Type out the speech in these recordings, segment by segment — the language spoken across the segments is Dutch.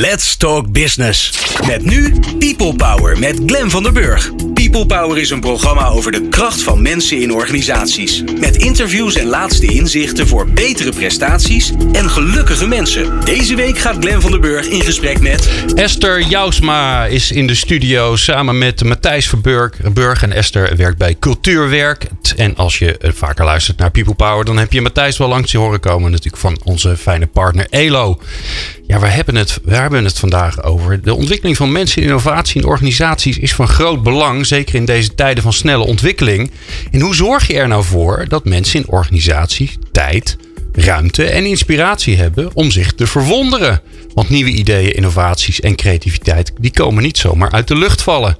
Let's Talk Business. Met nu People Power met Glen van der Burg. People Power is een programma over de kracht van mensen in organisaties. Met interviews en laatste inzichten voor betere prestaties en gelukkige mensen. Deze week gaat Glen van der Burg in gesprek met... Esther Jousma is in de studio samen met Matthijs Verburg. Burg en Esther werkt bij Cultuurwerk. En als je vaker luistert naar People Power, dan heb je Matthijs wel langs zien horen komen. Natuurlijk van onze fijne partner Elo. Ja, we hebben, het, we hebben het vandaag over. De ontwikkeling van mensen in innovatie in organisaties is van groot belang. Zeker in deze tijden van snelle ontwikkeling. En hoe zorg je er nou voor dat mensen in organisaties tijd, ruimte en inspiratie hebben om zich te verwonderen? Want nieuwe ideeën, innovaties en creativiteit die komen niet zomaar uit de lucht vallen.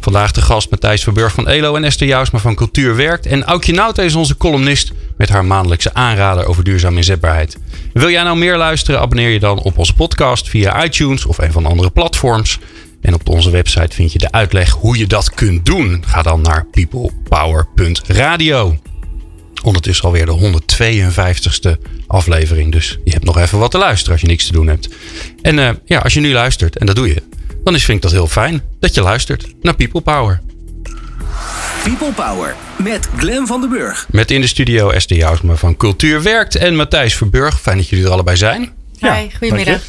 Vandaag de gast Matthijs Verburg van ELO en Esther Jousma van Cultuur Werkt. En Aukje Nauta is onze columnist met haar maandelijkse aanrader over duurzame inzetbaarheid. Wil jij nou meer luisteren? Abonneer je dan op onze podcast via iTunes of een van de andere platforms. En op onze website vind je de uitleg hoe je dat kunt doen. Ga dan naar peoplepower.radio. Ondertussen alweer de 152ste aflevering. Dus je hebt nog even wat te luisteren als je niks te doen hebt. En uh, ja, als je nu luistert, en dat doe je, dan is, vind ik dat heel fijn dat je luistert naar People Power. People Power met Glen van den Burg. Met in de studio Esther Jousma van Cultuur Werkt en Matthijs Verburg. Fijn dat jullie er allebei zijn. Ja, goedemiddag.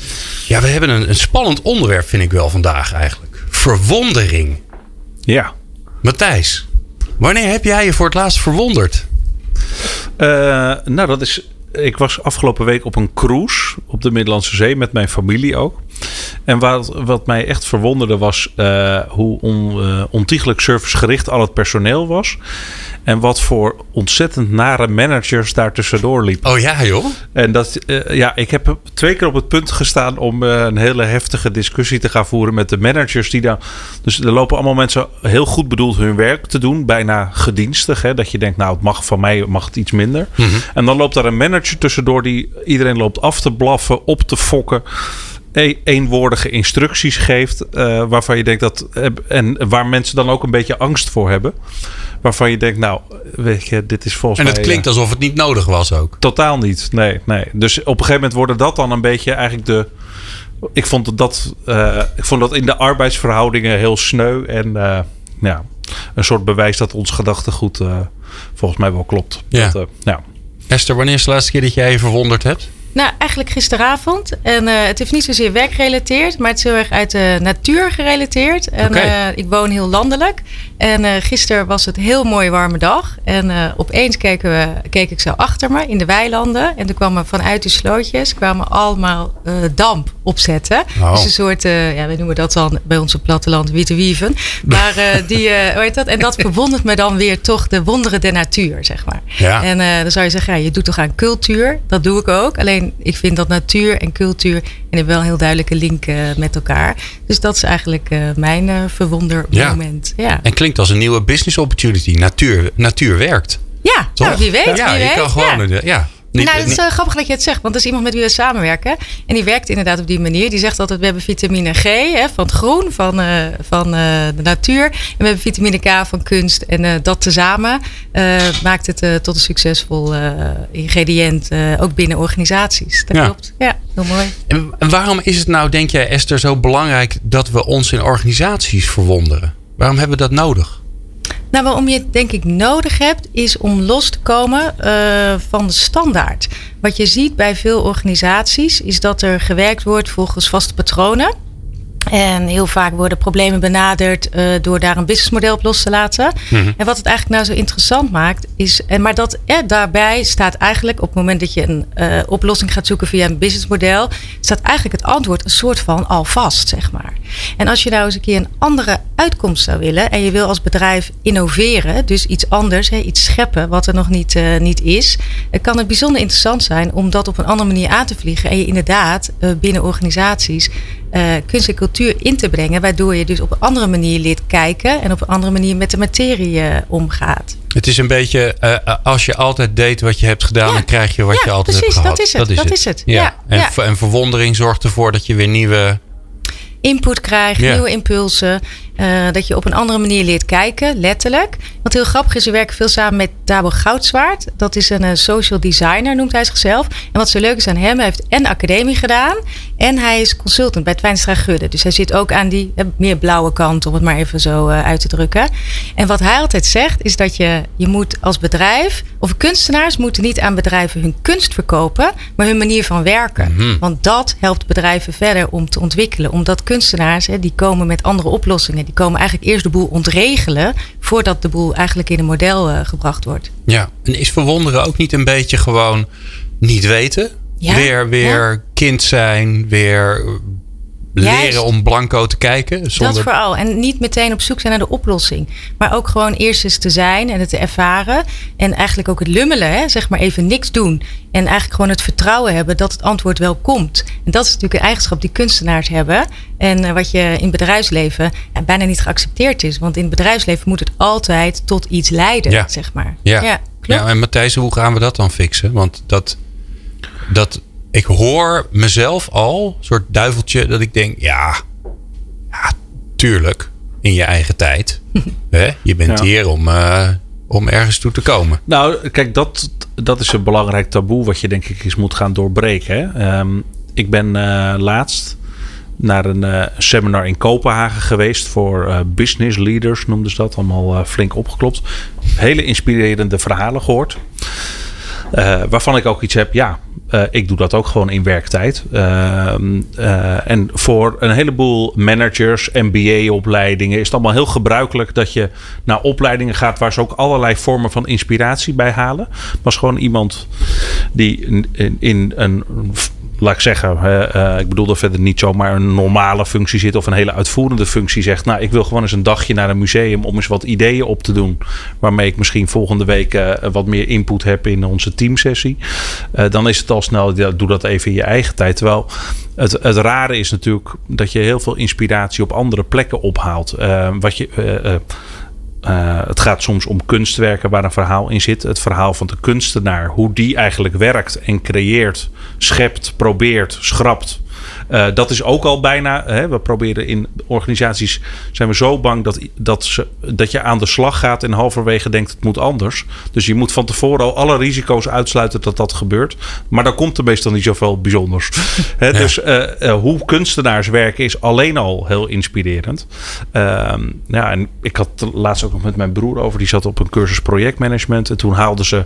Ja, we hebben een, een spannend onderwerp, vind ik wel vandaag eigenlijk. Verwondering. Ja. Matthijs, wanneer heb jij je voor het laatst verwonderd? Uh, nou, dat is. Ik was afgelopen week op een cruise op de Middellandse Zee met mijn familie ook. En wat, wat mij echt verwonderde was uh, hoe on, uh, ontiegelijk servicegericht al het personeel was. En wat voor ontzettend nare managers daar tussendoor liepen. Oh ja, joh. En dat, uh, ja, ik heb twee keer op het punt gestaan om een hele heftige discussie te gaan voeren met de managers die daar. Dus er lopen allemaal mensen heel goed bedoeld hun werk te doen, bijna gedienstig. Hè, dat je denkt, nou, het mag van mij, mag het iets minder. Mm -hmm. En dan loopt daar een manager tussendoor die iedereen loopt af te blaffen, op te fokken eenwoordige instructies geeft. Uh, waarvan je denkt dat. En waar mensen dan ook een beetje angst voor hebben. Waarvan je denkt, nou, weet je, dit is volgens mij. En het klinkt mij, alsof het niet nodig was ook. Totaal niet. Nee, nee. Dus op een gegeven moment worden dat dan een beetje eigenlijk de. Ik vond dat, uh, ik vond dat in de arbeidsverhoudingen heel sneu. En uh, ja, een soort bewijs dat ons gedachtegoed volgens mij wel klopt. Ja. Dat, ja. Esther, wanneer is de laatste keer dat jij je verwonderd hebt? Nou, eigenlijk gisteravond. En uh, het heeft niet zozeer werkgerelateerd, maar het is heel erg uit de natuur gerelateerd. En okay. uh, ik woon heel landelijk. En uh, gisteren was het een heel mooie warme dag. En opeens keken we, keek ik zo achter me in de weilanden. En toen kwamen vanuit de slootjes kwamen allemaal damp opzetten. Oh. Dus een soort, ja, we noemen dat dan bij ons op platteland witte wieven. Maar die, hoe heet dat? En dat verwondert me dan weer toch de wonderen der natuur, zeg maar. Ja. En dan zou je zeggen, ja, je doet toch aan cultuur. Dat doe ik ook. Alleen ik vind dat natuur en cultuur en hebben wel een heel duidelijke link uh, met elkaar. Dus dat is eigenlijk uh, mijn uh, verwondermoment. Ja. ja. En klinkt als een nieuwe business opportunity. Natuur, natuur werkt. Ja, nou, wie weet. Ja, wie je weet. kan gewoon. Ja. ja. Niet, nou, het is uh, grappig dat je het zegt, want dat is iemand met wie we samenwerken. En die werkt inderdaad op die manier. Die zegt altijd: we hebben vitamine G hè, van het groen, van, uh, van uh, de natuur. En we hebben vitamine K van kunst. En dat tezamen maakt het tot een succesvol ingrediënt, ook binnen organisaties. Dat ja. klopt. Ja, heel mooi. En, en waarom is het nou, denk jij, Esther, zo belangrijk dat we ons in organisaties verwonderen? Waarom hebben we dat nodig? Nou, waarom je het denk ik nodig hebt, is om los te komen uh, van de standaard. Wat je ziet bij veel organisaties, is dat er gewerkt wordt volgens vaste patronen. En heel vaak worden problemen benaderd uh, door daar een businessmodel op los te laten. Mhm. En wat het eigenlijk nou zo interessant maakt, is. En maar dat eh, daarbij staat eigenlijk op het moment dat je een uh, oplossing gaat zoeken via een businessmodel, staat eigenlijk het antwoord een soort van al vast, zeg maar. En als je nou eens een keer een andere uitkomst zou willen en je wil als bedrijf innoveren, dus iets anders, hè, iets scheppen wat er nog niet, uh, niet is, dan kan het bijzonder interessant zijn om dat op een andere manier aan te vliegen. En je inderdaad binnen organisaties uh, kunst en cultuur in te brengen, waardoor je dus op een andere manier leert kijken en op een andere manier met de materie uh, omgaat. Het is een beetje uh, als je altijd deed wat je hebt gedaan, ja. dan krijg je wat ja, je altijd precies, hebt gehad. Dat is het. Dat is het. Dat is het. Ja. En, en, verwondering zorgt ervoor dat je weer nieuwe input krijgt, nieuwe impulsen. Uh, dat je op een andere manier leert kijken, letterlijk. Wat heel grappig is, we werken veel samen met Dabo Goudzwaard. Dat is een uh, social designer, noemt hij zichzelf. En wat zo leuk is aan hem, hij heeft en academie gedaan. En hij is consultant bij Twijnstra Gudde. Dus hij zit ook aan die uh, meer blauwe kant, om het maar even zo uit te drukken. En wat hij altijd zegt, is dat je, je moet als bedrijf, of kunstenaars moeten niet aan bedrijven hun kunst verkopen, maar hun manier van werken. Mhm. Want dat helpt bedrijven verder om te ontwikkelen. Omdat kunstenaars, hè, die komen met andere oplossingen. Die komen eigenlijk eerst de boel ontregelen voordat de boel eigenlijk in een model uh, gebracht wordt. Ja, en is verwonderen ook niet een beetje gewoon niet weten? Ja, weer weer ja. kind zijn, weer leren Juist. om blanco te kijken. Zonder... Dat vooral. En niet meteen op zoek zijn naar de oplossing. Maar ook gewoon eerst eens te zijn en het te ervaren. En eigenlijk ook het lummelen, hè? zeg maar even niks doen. En eigenlijk gewoon het vertrouwen hebben dat het antwoord wel komt. En dat is natuurlijk een eigenschap die kunstenaars hebben. En uh, wat je in het bedrijfsleven ja, bijna niet geaccepteerd is. Want in het bedrijfsleven moet het altijd tot iets leiden, Ja. zeg maar. Ja. ja klopt. Ja, en Matthijs, hoe gaan we dat dan fixen? Want dat, dat ik hoor mezelf al, een soort duiveltje, dat ik denk, ja, ja tuurlijk, in je eigen tijd. Hè? Je bent Ja. hier om, eh, om ergens toe te komen. Nou, kijk, dat, dat is een belangrijk taboe wat je denk ik eens moet gaan doorbreken. Hè? Ehm, ik ben eh, laatst naar een eh, seminar in Kopenhagen geweest voor business leaders, noemden ze dat. Allemaal flink opgeklopt. Hele inspirerende verhalen gehoord. Eh, waarvan ik ook iets heb, ja, eh, ik doe dat ook gewoon in werktijd. Ehm, eh, en voor een heleboel managers, MBA-opleidingen, is het allemaal heel gebruikelijk dat je naar opleidingen gaat waar ze ook allerlei vormen van inspiratie bij halen. Was gewoon iemand die in, in een laat ik zeggen, uh, ik bedoel dat verder niet zomaar een normale functie zit of een hele uitvoerende functie zegt. Nou, ik wil gewoon eens een dagje naar een museum om eens wat ideeën op te doen. Waarmee ik misschien volgende week uh, wat meer input heb in onze teamsessie. Uh, dan is het al snel, ja, doe dat even in je eigen tijd. Terwijl het, het rare is natuurlijk dat je heel veel inspiratie op andere plekken ophaalt. Wat je. Uh, het gaat soms om kunstwerken waar een verhaal in zit. Het verhaal van de kunstenaar, hoe die eigenlijk werkt en creëert, schept, probeert, schrapt. Uh, dat is ook al bijna. Hè, we proberen in organisaties. zijn we zo bang dat, dat, ze, dat je aan de slag gaat. en halverwege denkt het moet anders. Dus je moet van tevoren al alle risico's uitsluiten dat dat gebeurt. Maar dan komt er meestal niet zoveel bijzonders. Ja. Dus uh, uh, hoe kunstenaars werken is alleen al heel inspirerend. Ehm, ja, en ik had laatst ook nog met mijn broer over. Die zat op een cursus projectmanagement. En toen haalden ze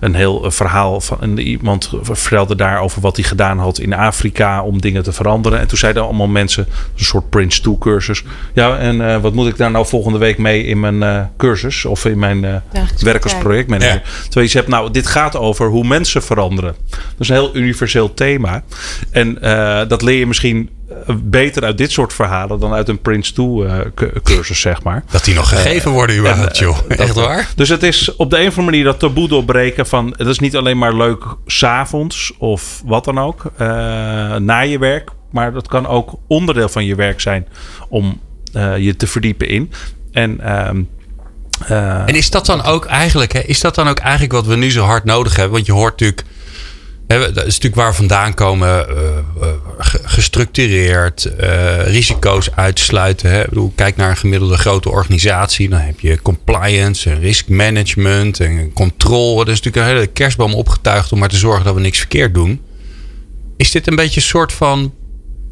een heel verhaal van en iemand vertelde daar over wat hij gedaan had in Afrika om dingen te veranderen. En toen zeiden allemaal mensen, een soort Prince 2 cursus. Ja, en uh, wat moet ik daar nou volgende week mee in mijn uh, cursus of in mijn uh, werk als projectmanager? Ja. Terwijl je zegt, nou, dit gaat over hoe mensen veranderen. Dat is een heel universeel thema. En eh, dat leer je misschien beter uit dit soort verhalen dan uit een Prince 2 uh, cursus, zeg maar. Dat die nog gegeven worden überhaupt, joh. Echt waar? Dus het is op de een of andere manier dat taboe doorbreken van... het is niet alleen maar leuk s'avonds of wat dan ook, uh, na je werk. Maar dat kan ook onderdeel van je werk zijn om je te verdiepen in. En... Uh, en is dat dan ook eigenlijk, hè, is dat dan ook eigenlijk wat we nu zo hard nodig hebben? Want je hoort natuurlijk dat is natuurlijk waar vandaan komen. Uh, uh, gestructureerd, uh, risico's uitsluiten. Hè. Ik bedoel, kijk naar een gemiddelde grote organisatie. Dan heb je compliance en risk management en controle. Er is natuurlijk een hele kerstboom opgetuigd om maar te zorgen dat we niks verkeerd doen. Is dit een beetje een soort van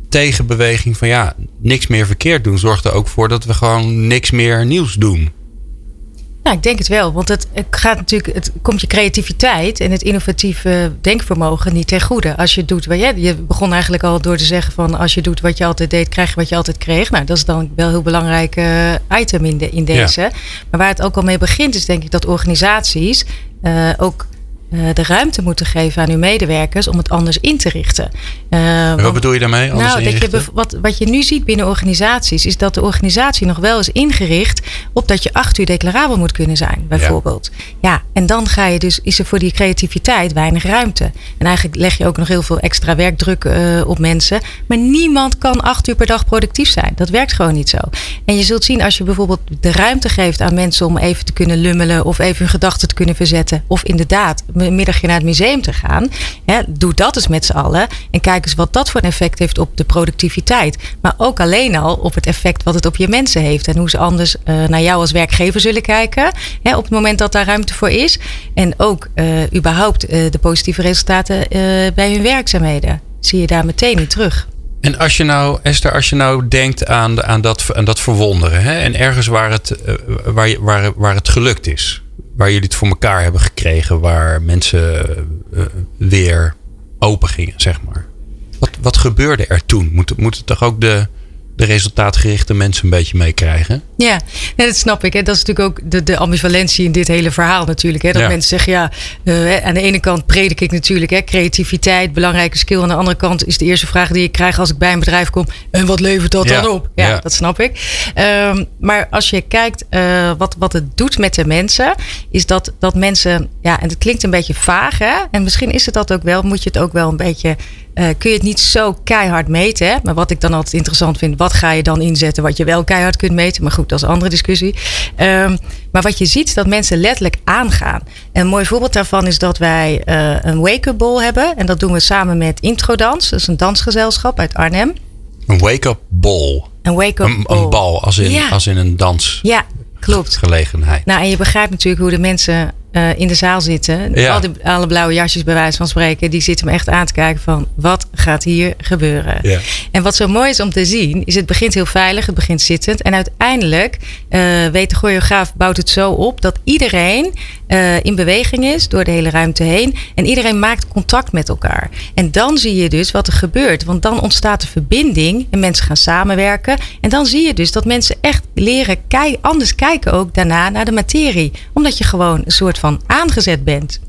tegenbeweging van ja, niks meer verkeerd doen? Zorgt er ook voor dat we gewoon niks meer nieuws doen. Nou, ik denk het wel. Want het, gaat natuurlijk, het komt je creativiteit en het innovatieve denkvermogen niet ten goede. Als je doet wat jij. Je begon eigenlijk al door te zeggen van als je doet wat je altijd deed, krijg je wat je altijd kreeg. Nou, dat is dan wel een heel belangrijk uh, item in, de, in deze. Ja. Maar waar het ook al mee begint, is denk ik dat organisaties uh, ook uh, de ruimte moeten geven aan uw medewerkers om het anders in te richten. Uh, wat want, bedoel je daarmee? Anders nou, dat je, wat, wat je nu ziet binnen organisaties, is dat de organisatie nog wel is ingericht op dat je acht uur declarabel moet kunnen zijn, bijvoorbeeld. Ja, ja en dan ga je dus, is er voor die creativiteit weinig ruimte. En eigenlijk leg je ook nog heel veel extra werkdruk uh, op mensen. Maar niemand kan acht uur per dag productief zijn. Dat werkt gewoon niet zo. En je zult zien als je bijvoorbeeld de ruimte geeft aan mensen om even te kunnen lummelen of even hun gedachten te kunnen verzetten. Of inderdaad een middagje naar het museum te gaan. Doe dat eens met z'n allen. En kijk eens wat dat voor een effect heeft op de productiviteit. Maar ook alleen al op het effect wat het op je mensen heeft. En hoe ze anders uh, naar jou als werkgever zullen kijken. Hè, op het moment dat daar ruimte voor is. En ook uh, überhaupt uh, de positieve resultaten bij hun werkzaamheden. Zie je daar meteen in terug. En als je nou, Esther, als je nou denkt aan, aan, dat, aan dat verwonderen. Hè, en ergens waar het, waar, waar, waar het gelukt is waar jullie het voor elkaar hebben gekregen, waar mensen weer open gingen, zeg maar. Wat, wat gebeurde er toen? Moet, moet het toch ook de, de resultaatgerichte mensen een beetje meekrijgen. Ja, dat snap ik. Hè. Dat is natuurlijk ook de, de ambivalentie in dit hele verhaal natuurlijk. Hè. Dat mensen zeggen, ja, uh, aan de ene kant predik ik natuurlijk hè, creativiteit, belangrijke skill. Aan de andere kant is de eerste vraag die ik krijg als ik bij een bedrijf kom. En wat levert dat dan op? Ja, dat snap ik. Um, maar als je kijkt uh, wat, wat het doet met de mensen, is dat, dat mensen, ja, en het klinkt een beetje vaag hè. En misschien is het dat ook wel, moet je het ook wel een beetje uh, kun je het niet zo keihard meten. Hè? Maar wat ik dan altijd interessant vind, wat ga je dan inzetten wat je wel keihard kunt meten? Maar goed, dat is een andere discussie. Um, maar wat je ziet, is dat mensen letterlijk aangaan. En een mooi voorbeeld daarvan is dat wij uh, een wake-up ball hebben. En dat doen we samen met Introdans. Dat is een dansgezelschap uit Arnhem. Een wake-up ball. Een wake-up een, een, bal, als in, ja. als in een dans. Ja, klopt. Gelegenheid. Nou, en je begrijpt natuurlijk hoe de mensen uh, in de zaal zitten. Ja. Al die, alle blauwe jasjes bij wijze van spreken. Die zitten me echt aan te kijken van wat gaat hier gebeuren. Ja. En wat zo mooi is om te zien. Is het begint heel veilig. Het begint zittend. En uiteindelijk uh, weet de choreograaf bouwt het zo op. Dat iedereen uh, in beweging is door de hele ruimte heen. En iedereen maakt contact met elkaar. En dan zie je dus wat er gebeurt. Want dan ontstaat de verbinding. En mensen gaan samenwerken. En dan zie je dus dat mensen echt leren kei anders kijken ook daarna naar de materie. Omdat je gewoon een soort van aangezet bent.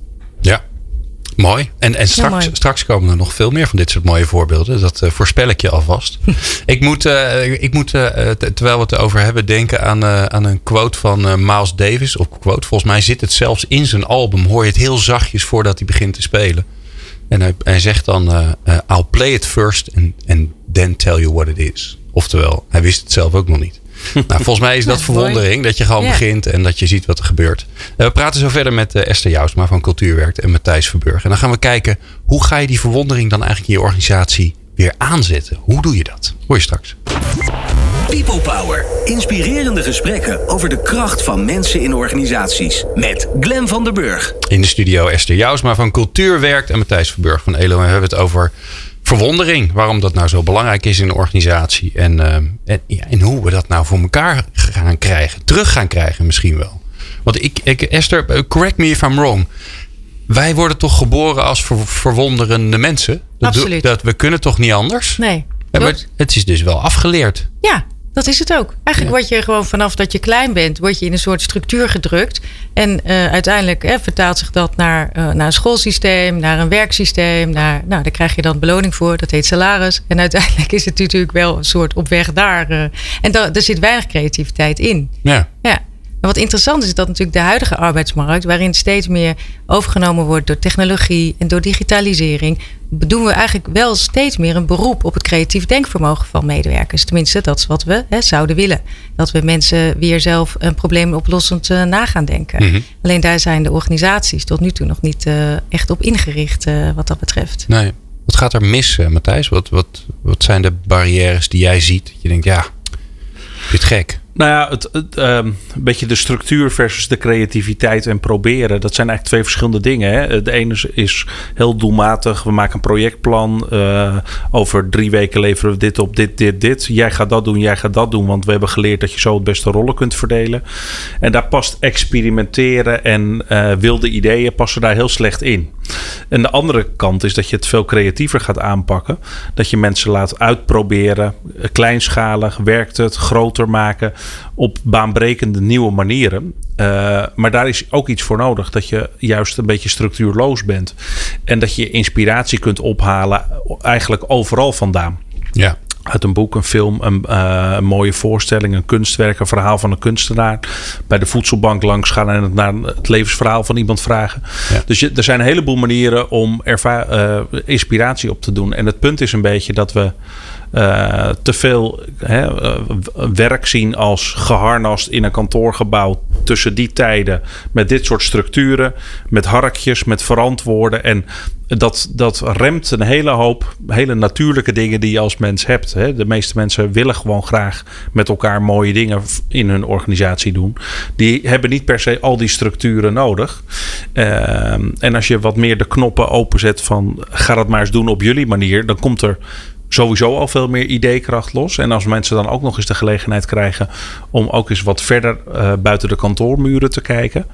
Ja, mooi. En, en straks, straks komen er nog veel meer van dit soort mooie voorbeelden. Dat uh, voorspel ik je alvast. ik moet, uh, ik moet uh, terwijl we het erover hebben, denken aan, aan een quote van Miles Davis. Of quote, volgens mij zit het zelfs in zijn album. Hoor je het heel zachtjes voordat hij begint te spelen. En hij, hij zegt dan: I'll play it first and, and then tell you what it is. Oftewel, hij wist het zelf ook nog niet. nou, volgens mij is dat verwondering. Dat je gewoon begint en dat je ziet wat er gebeurt. Uh, we praten zo verder met uh, Esther Jousma van Cultuurwerkt en Matthijs Verburg. En dan gaan we kijken hoe ga je die verwondering dan eigenlijk in je organisatie weer aanzetten. Hoe doe je dat? Hoor je straks. People Power. Inspirerende gesprekken over de kracht van mensen in organisaties. Met Glen van der Burg. In de studio Esther Jousma van Cultuurwerkt en Matthijs Verburg van ELO. En we hebben het over verwondering. Waarom dat nou zo belangrijk is in een organisatie. En, uh, en, ja, en, hoe we dat nou voor elkaar gaan krijgen. Terug gaan krijgen misschien wel. Want ik, ik Esther, eh, correct me if I'm wrong. Wij worden toch geboren als ver, verwonderende mensen? Dat Absoluut. Dat, we kunnen toch niet anders? Nee. Ja, maar het is dus wel afgeleerd. Ja, dat is het ook. Eigenlijk word je gewoon vanaf dat je klein bent, word je in een soort structuur gedrukt. En uh, uiteindelijk vertaalt zich dat naar, uh, naar een schoolsysteem, naar een werksysteem. Naar, nou, daar krijg je dan beloning voor, dat heet salaris. En uiteindelijk is het natuurlijk wel een soort op weg daar. Uh, en da er zit weinig creativiteit in. Ja. ja. Maar wat interessant is, dat natuurlijk de huidige arbeidsmarkt, waarin steeds meer overgenomen wordt door technologie en door digitalisering, doen we eigenlijk wel steeds meer een beroep op het creatief denkvermogen van medewerkers. Tenminste, dat is wat we hè, zouden willen. Dat we mensen weer zelf een probleem oplossend uh, na gaan denken. Mm -hmm. Alleen daar zijn de organisaties tot nu toe nog niet uh, echt op ingericht uh, wat dat betreft. Nee. Wat gaat er mis, Matthijs? Wat, wat, wat zijn de barrières die jij ziet? Je denkt, ja, dit gek. Nou ja, het, um, een beetje de structuur versus de creativiteit en proberen. Dat zijn eigenlijk twee verschillende dingen. Hè? De ene is, heel doelmatig. We maken een projectplan. Uh, over drie weken leveren we dit op, dit, dit, dit. Jij gaat dat doen, jij gaat dat doen. Want we hebben geleerd dat je zo het beste rollen kunt verdelen. En daar past experimenteren en uh, wilde ideeën passen daar heel slecht in. En de andere kant is dat je het veel creatiever gaat aanpakken. Dat je mensen laat uitproberen. Kleinschalig, werkt het, groter maken op baanbrekende nieuwe manieren. Uh, maar daar is ook iets voor nodig. Dat je juist een beetje structuurloos bent. En dat je inspiratie kunt ophalen eigenlijk overal vandaan. Ja. Uit een boek, een film, een, uh, een, mooie voorstelling, een kunstwerk, een verhaal van een kunstenaar. Bij de voedselbank langs gaan en het naar het levensverhaal van iemand vragen. Ja. Dus je, er zijn een heleboel manieren om uh, inspiratie op te doen. En het punt is een beetje dat we eh, te veel hè, eh, werk zien als geharnast in een kantoorgebouw tussen die tijden met dit soort structuren, met harkjes, met verantwoorden. En dat, dat remt een hele hoop hele natuurlijke dingen die je als mens hebt. Hè. De meeste mensen willen gewoon graag met elkaar mooie dingen in hun organisatie doen. Die hebben niet per se al die structuren nodig. Ehm, en als je wat meer de knoppen openzet van ga dat maar eens doen op jullie manier, dan komt er sowieso al veel meer ideekracht los. En als mensen dan ook nog eens de gelegenheid krijgen om ook eens wat verder uh, buiten de kantoormuren te kijken.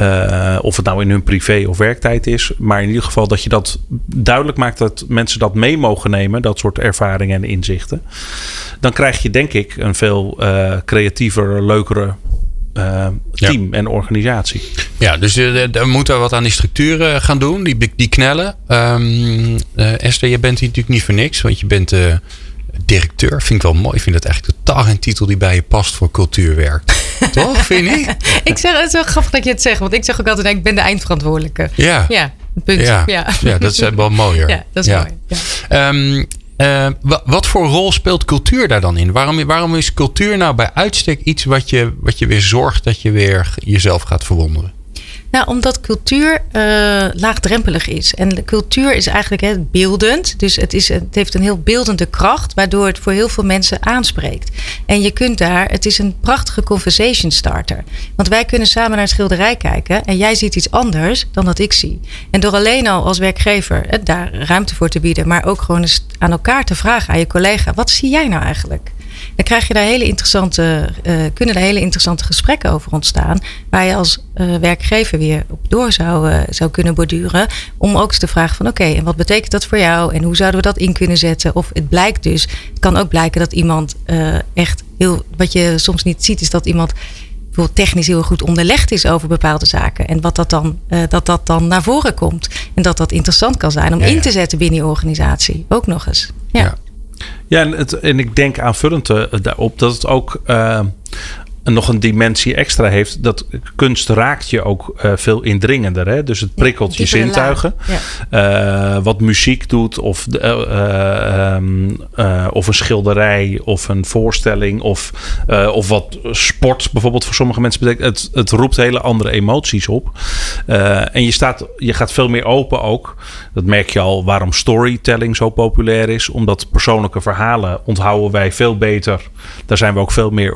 Uh, of het nou in hun privé of werktijd is. Maar in ieder geval dat je dat duidelijk maakt dat mensen dat mee mogen nemen. Dat soort ervaringen en inzichten. Dan krijg je denk ik een veel uh, creatiever, leukere uh, team ja. en organisatie. Ja, dus uh, er moeten wat aan die structuren gaan doen, die, die knellen. Um, uh, Esther, je bent hier natuurlijk niet voor niks, want je bent directeur. Vind ik wel mooi. Ik vind het eigenlijk totaal geen titel die bij je past voor cultuurwerk. Toch, vind je? ik zeg, het is wel grappig dat je het zegt, want ik zeg ook altijd, ik ben de eindverantwoordelijke. Ja. Ja, punt. Ja, ja. ja dat is wel mooier. Ja, dat is mooi. Ja. Um, uh, wat voor rol speelt cultuur daar dan in? Waarom, waarom is cultuur nou bij uitstek iets wat je, wat je weer zorgt dat je weer jezelf gaat verwonderen? Nou, omdat cultuur uh, laagdrempelig is. En cultuur is eigenlijk hè, beeldend. Dus het, is, het heeft een heel beeldende kracht, waardoor het voor heel veel mensen aanspreekt. En je kunt daar, het is een prachtige conversation starter. Want wij kunnen samen naar schilderij kijken en jij ziet iets anders dan dat ik zie. En door alleen al als werkgever hè, daar ruimte voor te bieden, maar ook gewoon eens aan elkaar te vragen aan je collega: wat zie jij nou eigenlijk? Dan krijg je daar hele interessante, uh, kunnen er hele interessante gesprekken over ontstaan. Waar je als uh, werkgever weer op door zou, uh, zou kunnen borduren. Om ook te vragen van oké, okay, en wat betekent dat voor jou? En hoe zouden we dat in kunnen zetten? Of het blijkt dus, het kan ook blijken dat iemand echt heel, wat je soms niet ziet, is dat iemand bijvoorbeeld technisch heel goed onderlegd is over bepaalde zaken. En wat dat dan, dat dat dan naar voren komt. En dat dat interessant kan zijn om ja, ja. in te zetten binnen je organisatie. Ook nog eens. ja. ja. Ja, en, en ik denk aanvullend uh, daarop dat het ook uh, nog een dimensie extra heeft. Dat kunst raakt je ook uh, veel indringender. Hè? Dus het prikkelt ja, je zintuigen. Ja. Uh, wat muziek doet, of, uh, um, of een schilderij, of een voorstelling, of, of wat sport bijvoorbeeld voor sommige mensen betekent. Het, het roept hele andere emoties op. en je, staat, je gaat veel meer open ook. Dat merk je al waarom storytelling zo populair is. Omdat persoonlijke verhalen onthouden wij veel beter. Daar zijn we ook veel meer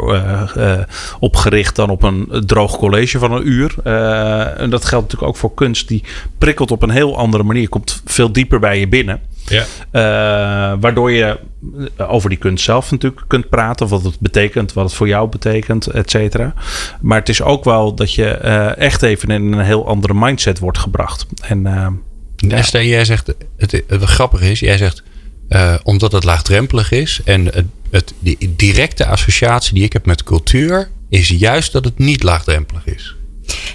opgericht dan op een droog college van een uur. Uh, en dat geldt natuurlijk ook voor kunst. Die prikkelt op een heel andere manier. Komt veel dieper bij je binnen. Ja. Uh, waardoor je over die kunst zelf natuurlijk kunt praten. Wat het betekent, wat het voor jou betekent, et cetera. Maar het is ook wel dat je uh, echt even in een heel andere mindset wordt gebracht. En, ja. Esther, jij zegt, het, het, het grappige is, jij zegt... Uh, omdat het laagdrempelig is en het, die directe associatie die ik heb met cultuur is juist dat het niet laagdrempelig is.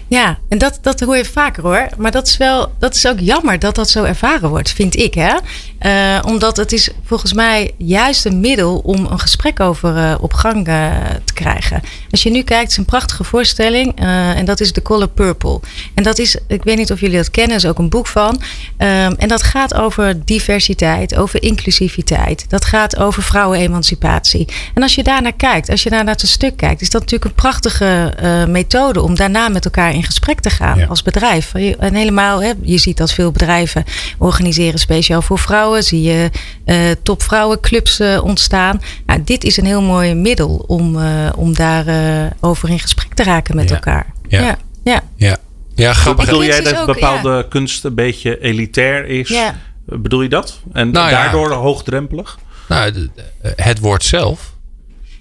Ja, en dat, dat hoor je vaker hoor. Maar dat is wel, dat is ook jammer dat dat zo ervaren wordt, vind ik. Hè? Uh, omdat het is volgens mij juist een middel om een gesprek over uh, op gang uh, te krijgen. Als je nu kijkt, is een prachtige voorstelling. en dat is The Color Purple. En dat is, ik weet niet of jullie dat kennen, is ook een boek van. Um, en dat gaat over diversiteit, over inclusiviteit. Dat gaat over vrouwenemancipatie. En als je daarnaar kijkt, als je daar naar het stuk kijkt, is dat natuurlijk een prachtige methode om daarna met elkaar in gesprek te gaan ja. als bedrijf. En helemaal, hè, je ziet dat veel bedrijven organiseren speciaal voor vrouwen. Zie je uh, topvrouwenclubs uh, ontstaan. Nou, dit is een heel mooi middel om, uh, om daar over in gesprek te raken met ja. elkaar. Ja. Ja. ja. ja. ja grappig. Bedoel jij dat ook, bepaalde kunst een beetje elitair is? Ja. Bedoel je dat? En nou, daardoor hoogdrempelig? Nou, het woord zelf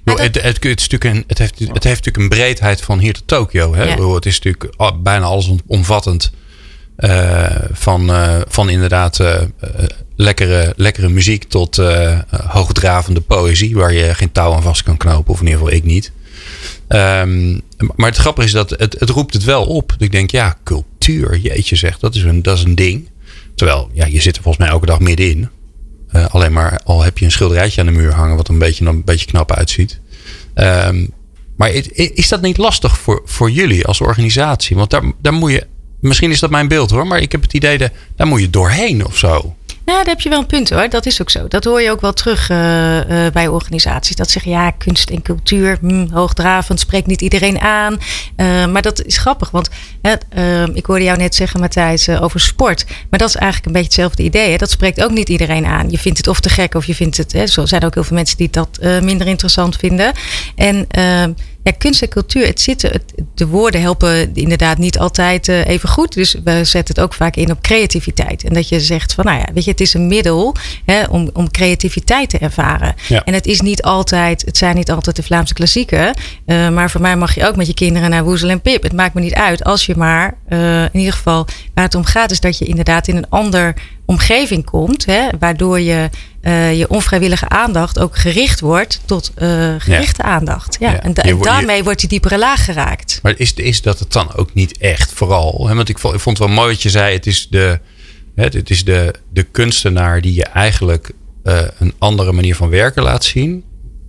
het, het, het, het, een, heeft, het heeft natuurlijk een breedheid van hier tot Tokio. Hè? Het is natuurlijk bijna alles omvattend. Uh, van, uh, van inderdaad uh, lekkere, lekkere muziek tot hoogdravende poëzie. Waar je geen touw aan vast kan knopen. Of in ieder geval ik niet. Um, maar het grappige is dat het, het roept het wel op. Ik denk, ja, cultuur, jeetje zegt, dat is een, dat is een ding. Terwijl, ja, je zit er volgens mij elke dag middenin. Uh, alleen maar al heb je een schilderijtje aan de muur hangen, wat een beetje, een beetje knap uitziet. Um, maar is dat niet lastig voor, voor jullie als organisatie? Want daar, daar moet je, misschien is dat mijn beeld hoor, maar ik heb het idee dat daar moet je doorheen of zo. Nou, daar heb je wel een punt hoor. Dat is ook zo. Dat hoor je ook wel terug uh, bij organisaties. Dat zeggen ja, kunst en cultuur, hm, hoogdravend, spreekt niet iedereen aan. Uh, maar dat is grappig, want ik hoorde jou net zeggen, Matthijs, over sport. Maar dat is eigenlijk een beetje hetzelfde idee. Hè? Dat spreekt ook niet iedereen aan. Je vindt het of te gek of je vindt het. Hè, zijn er ook heel veel mensen die dat minder interessant vinden. En ja, kunst en cultuur, het zitten, de woorden helpen inderdaad niet altijd uh, even goed. Dus we zetten het ook vaak in op creativiteit. En dat je zegt van, nou ja, weet je, het is een middel hè, om, om creativiteit te ervaren. En het is niet altijd, het zijn niet altijd de Vlaamse klassieken. Uh, maar voor mij mag je ook met je kinderen naar Woezel en Pip. Het maakt me niet uit als je maar, uh, in ieder geval, waar het om gaat, is dat je inderdaad in een ander omgeving komt, hè, waardoor je uh, je onvrijwillige aandacht ook gericht wordt tot uh, gerichte aandacht. Ja. En, daarmee wordt die diepere laag geraakt. Maar is, is dat het dan ook niet echt vooral? Hè? Want ik vond, ik vond het wel mooi wat je zei. Het is de, hè, het is de, de kunstenaar die je eigenlijk uh, een andere manier van werken laat zien.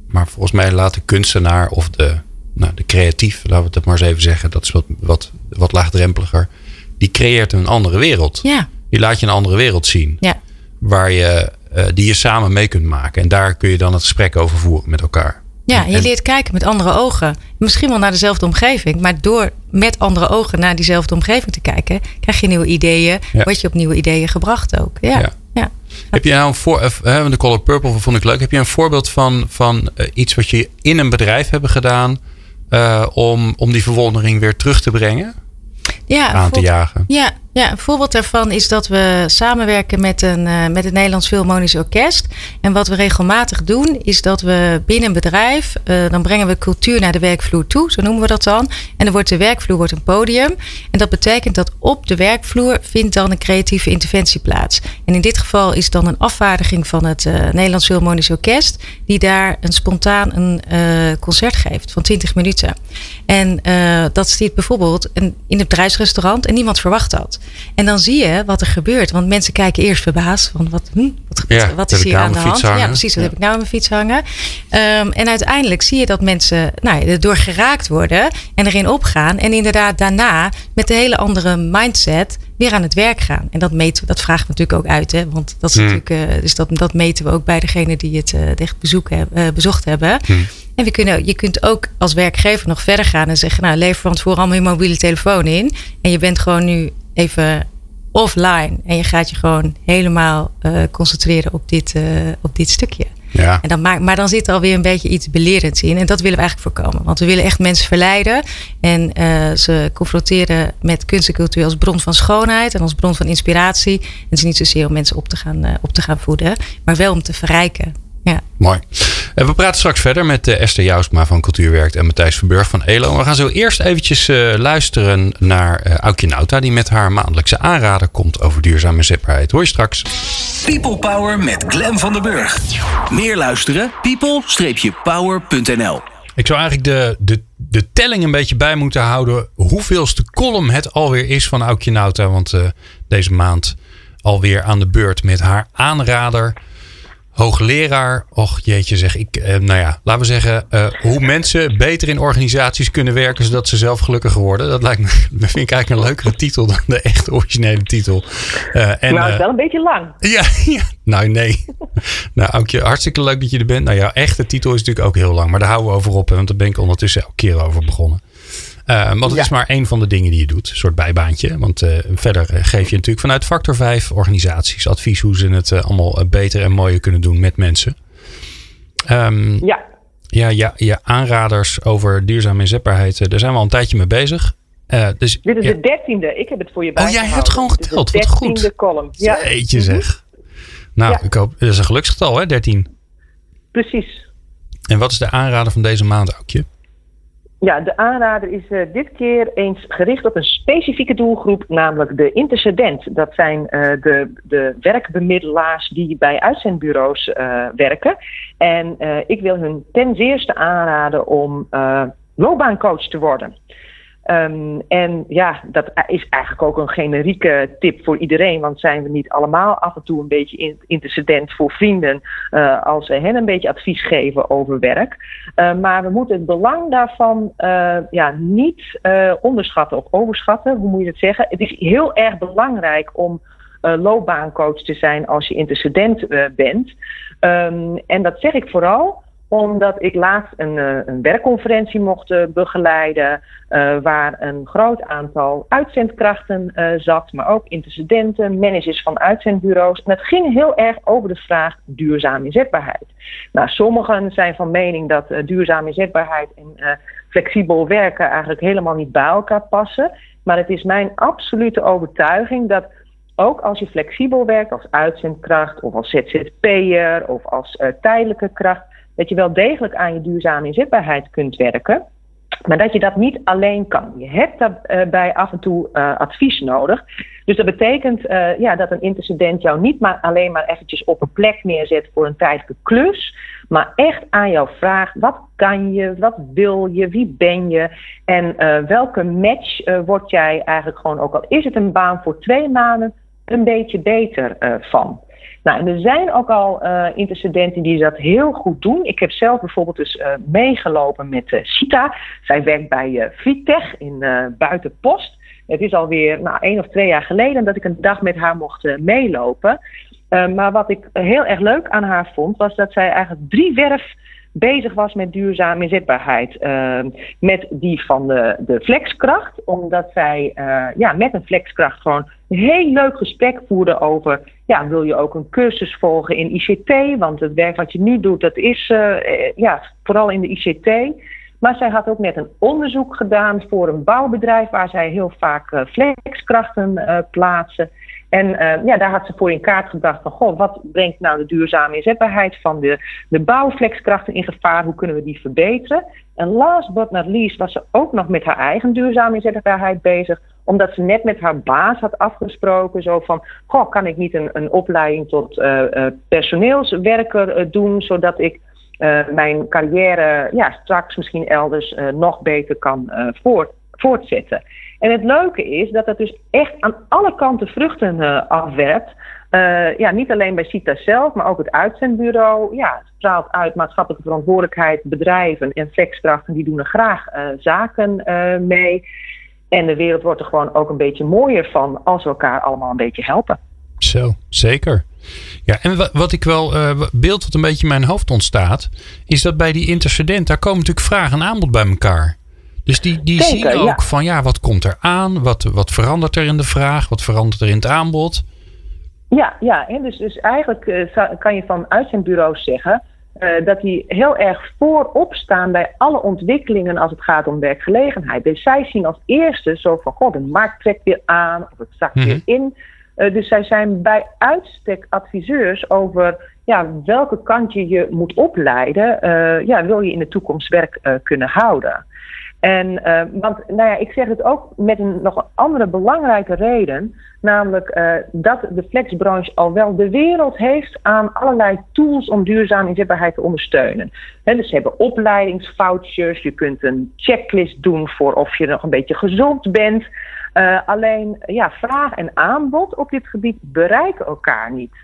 Maar volgens mij laat de kunstenaar of de, nou, de creatief, laten we het maar eens even zeggen, dat is wat, wat, wat laagdrempeliger. Die creëert een andere wereld. Ja. Die laat je een andere wereld zien. Ja. Waar je uh, die je samen mee kunt maken. En daar kun je dan het gesprek over voeren met elkaar. Ja, je leert kijken met andere ogen. Misschien wel naar dezelfde omgeving, maar door met andere ogen naar diezelfde omgeving te kijken, krijg je nieuwe ideeën, ja. word je op nieuwe ideeën gebracht ook. Ja. ja. ja. Heb je nou een voor, uh, de Color Purple vond ik leuk. Heb je een voorbeeld van, van uh, iets wat je in een bedrijf hebben gedaan om, om die verwondering weer terug te brengen? Ja, aan te jagen. Ja, ja, een voorbeeld daarvan is dat we samenwerken met, een, uh, met het Nederlands Philharmonisch Orkest. En wat we regelmatig doen, is dat we binnen een bedrijf, uh, dan brengen we cultuur naar de werkvloer toe, zo noemen we dat dan. En dan wordt de werkvloer wordt een podium. En dat betekent dat op de werkvloer vindt dan een creatieve interventie plaats. En in dit geval is dan een afvaardiging van het uh, Nederlands Philharmonisch Orkest, die daar een spontaan een concert geeft van 20 minuten. En dat stiert bijvoorbeeld in het bedrijfsrestaurant en niemand verwacht dat. En dan zie je wat er gebeurt. Want mensen kijken eerst verbaasd. Van wat, hm, wat, ja, wat is hier nou aan de hand? Hangen. Ja, precies. Wat heb ik nou aan mijn fiets hangen? Um, en uiteindelijk zie je dat mensen nou, erdoor geraakt worden. En erin opgaan. En inderdaad daarna met een hele andere mindset weer aan het werk gaan. En dat meten dat vraagt natuurlijk ook uit. Hè? Want dat is hmm. natuurlijk, uh, dus dat, dat meten we ook bij degene die het uh, echt bezoek heb, uh, bezocht hebben. Hmm. En we kunnen, je kunt ook als werkgever nog verder gaan en zeggen, nou lever van tevoren allemaal je mobiele telefoon in. En je bent gewoon nu even offline. En je gaat je gewoon helemaal uh, concentreren op dit, uh, op dit stukje. Ja. En dan maak, maar dan zit er alweer een beetje iets belerends in. En dat willen we eigenlijk voorkomen. Want we willen echt mensen verleiden. En uh, ze confronteren met kunst en cultuur als bron van schoonheid. En als bron van inspiratie. En het is niet zozeer om mensen op te gaan, op te gaan voeden. Maar wel om te verrijken. Ja. Mooi. We praten straks verder met uh, Esther Jousma van Cultuurwerkt en Matthijs Verburg van ELO. We gaan zo eerst eventjes uh, luisteren naar uh, Aukje Nauta, die met haar maandelijkse aanrader komt over duurzame zetbaarheid. Hoor je straks. People Power met Glen van den Burg. Meer luisteren? people-power.nl Ik zou eigenlijk de, de, de telling een beetje bij moeten houden hoeveelste column het alweer is van Aukje Nauta. Want deze maand alweer aan de beurt met haar aanrader hoogleraar. Och jeetje zeg ik. Eh, nou ja, laten we zeggen. Uh, hoe mensen beter in organisaties kunnen werken. zodat ze zelf gelukkiger worden. Dat lijkt me. Vind ik eigenlijk een leukere titel dan de echte originele titel. Uh, en, nou, het is wel een beetje lang. Ja, ja. nou nee. nou, Aukje, hartstikke leuk dat je er bent. Nou, jouw echte titel is natuurlijk ook heel lang. Maar daar houden we over op. Want daar ben ik ondertussen elke keer over begonnen. Uh, want het ja. is maar één van de dingen die je doet. Een soort bijbaantje. Want uh, verder geef je natuurlijk vanuit Factor 5 organisaties advies hoe ze het uh, allemaal beter en mooier kunnen doen met mensen. Um, ja. Ja, ja, je aanraders over duurzame inzetbaarheid, daar zijn we al een tijdje mee bezig. dus, Dit is ja. de dertiende. Ik heb het voor je bij. Oh, jij hebt gewoon geteld. Wat goed. De column. Ja. Jeetje zeg. Nou, ja. ik hoop, dat is een geluksgetal hè, 13. Precies. En wat is de aanrader van deze maand, Aukje? Ja, de aanrader is uh, dit keer eens gericht op een specifieke doelgroep, namelijk de intercedent. Dat zijn uh, de, de werkbemiddelaars die bij uitzendbureaus uh, werken. En ik wil hun ten zeerste aanraden om loopbaancoach te worden. Um, en ja, dat is eigenlijk ook een generieke tip voor iedereen. Want zijn we niet allemaal af en toe een beetje intercedent voor vrienden uh, als ze hen een beetje advies geven over werk. Uh, maar we moeten het belang daarvan uh, ja, niet onderschatten of overschatten. Hoe moet je het zeggen? Het is heel erg belangrijk om loopbaancoach te zijn als je intercedent bent. Ehm, en dat zeg ik vooral omdat ik laatst een, uh, een werkconferentie mocht uh, begeleiden. Uh, waar een groot aantal uitzendkrachten zat, maar ook intercedenten, managers van uitzendbureaus. En het ging heel erg over de vraag duurzame inzetbaarheid. Nou, sommigen zijn van mening dat duurzame inzetbaarheid en flexibel werken eigenlijk helemaal niet bij elkaar passen. Maar het is mijn absolute overtuiging dat ook als je flexibel werkt als uitzendkracht of als ZZP'er of als tijdelijke kracht dat je wel degelijk aan je duurzame inzetbaarheid kunt werken. Maar dat je dat niet alleen kan. Je hebt daarbij uh, af en toe uh, advies nodig. Dus dat betekent uh, ja, dat een intercedent jou niet maar alleen maar eventjes op een plek neerzet voor een tijdelijke klus. Maar echt aan jou vraagt: wat kan je, wat wil je, wie ben je en welke match word jij eigenlijk gewoon, ook al is het een baan voor twee maanden, een beetje beter van. Nou, er zijn ook al uh, intercedenten die dat heel goed doen. Ik heb zelf bijvoorbeeld dus uh, meegelopen met uh, Sita. Zij werkt bij Vitech in Buitenpost. Het is alweer nou, één of twee jaar geleden dat ik een dag met haar mocht meelopen. Maar wat ik heel erg leuk aan haar vond, was dat zij eigenlijk drie werf bezig was met duurzame inzetbaarheid. Uh, met die van de, de flexkracht, omdat zij uh, ja, met een flexkracht gewoon een heel leuk gesprek voerde over... ja, wil je ook een cursus volgen in ICT? Want het werk wat je nu doet, dat is uh, ja, vooral in de ICT... Maar zij had ook net een onderzoek gedaan voor een bouwbedrijf waar zij heel vaak flexkrachten plaatsen. En uh, ja, daar had ze voor in kaart gebracht van, goh, wat brengt nou de duurzame inzetbaarheid van de, de bouwflexkrachten in gevaar? Hoe kunnen we die verbeteren? En last but not least was ze ook nog met haar eigen duurzame inzetbaarheid bezig omdat ze net met haar baas had afgesproken, zo van, goh, kan ik niet een, een opleiding tot uh, uh, personeelswerker doen, zodat ik mijn carrière ja, straks misschien elders nog beter kan voort, voortzetten. En het leuke is dat het dus echt aan alle kanten vruchten uh, afwerpt. Uh, ja, niet alleen bij CITA zelf, maar ook het uitzendbureau. Ja, het straalt uit maatschappelijke verantwoordelijkheid. Bedrijven en flexkrachten die doen er graag uh, zaken mee. En de wereld wordt er gewoon ook een beetje mooier van als we elkaar allemaal een beetje helpen. Zo, zeker. Ja, en wat ik wel, beeld wat een beetje in mijn hoofd ontstaat, is dat bij die intercedent, daar komen natuurlijk vraag en aanbod bij elkaar. Dus die, die zien ook van ja, wat komt er aan? Wat, wat verandert er in de vraag? Wat verandert er in het aanbod? Ja, ja en dus, dus eigenlijk uh, kan je van uitzendbureaus zeggen uh, dat die heel erg voorop staan bij alle ontwikkelingen als het gaat om werkgelegenheid. Dus zij zien als eerste zo van, god, de markt trekt weer aan of het zakt weer mhm. in. Uh, dus zij zijn bij uitstek adviseurs over ja, welke kant je je moet opleiden. ja, wil je in de toekomst werk kunnen houden. En, uh, want nou ja, ik zeg het ook met een nog andere belangrijke reden, namelijk uh, dat de flexbranche al wel de wereld heeft aan allerlei tools om duurzame inzetbaarheid te ondersteunen. Dus ze hebben opleidingsvouchers, je kunt een checklist doen voor of je nog een beetje gezond bent. Uh, alleen ja, vraag en aanbod op dit gebied bereiken elkaar niet.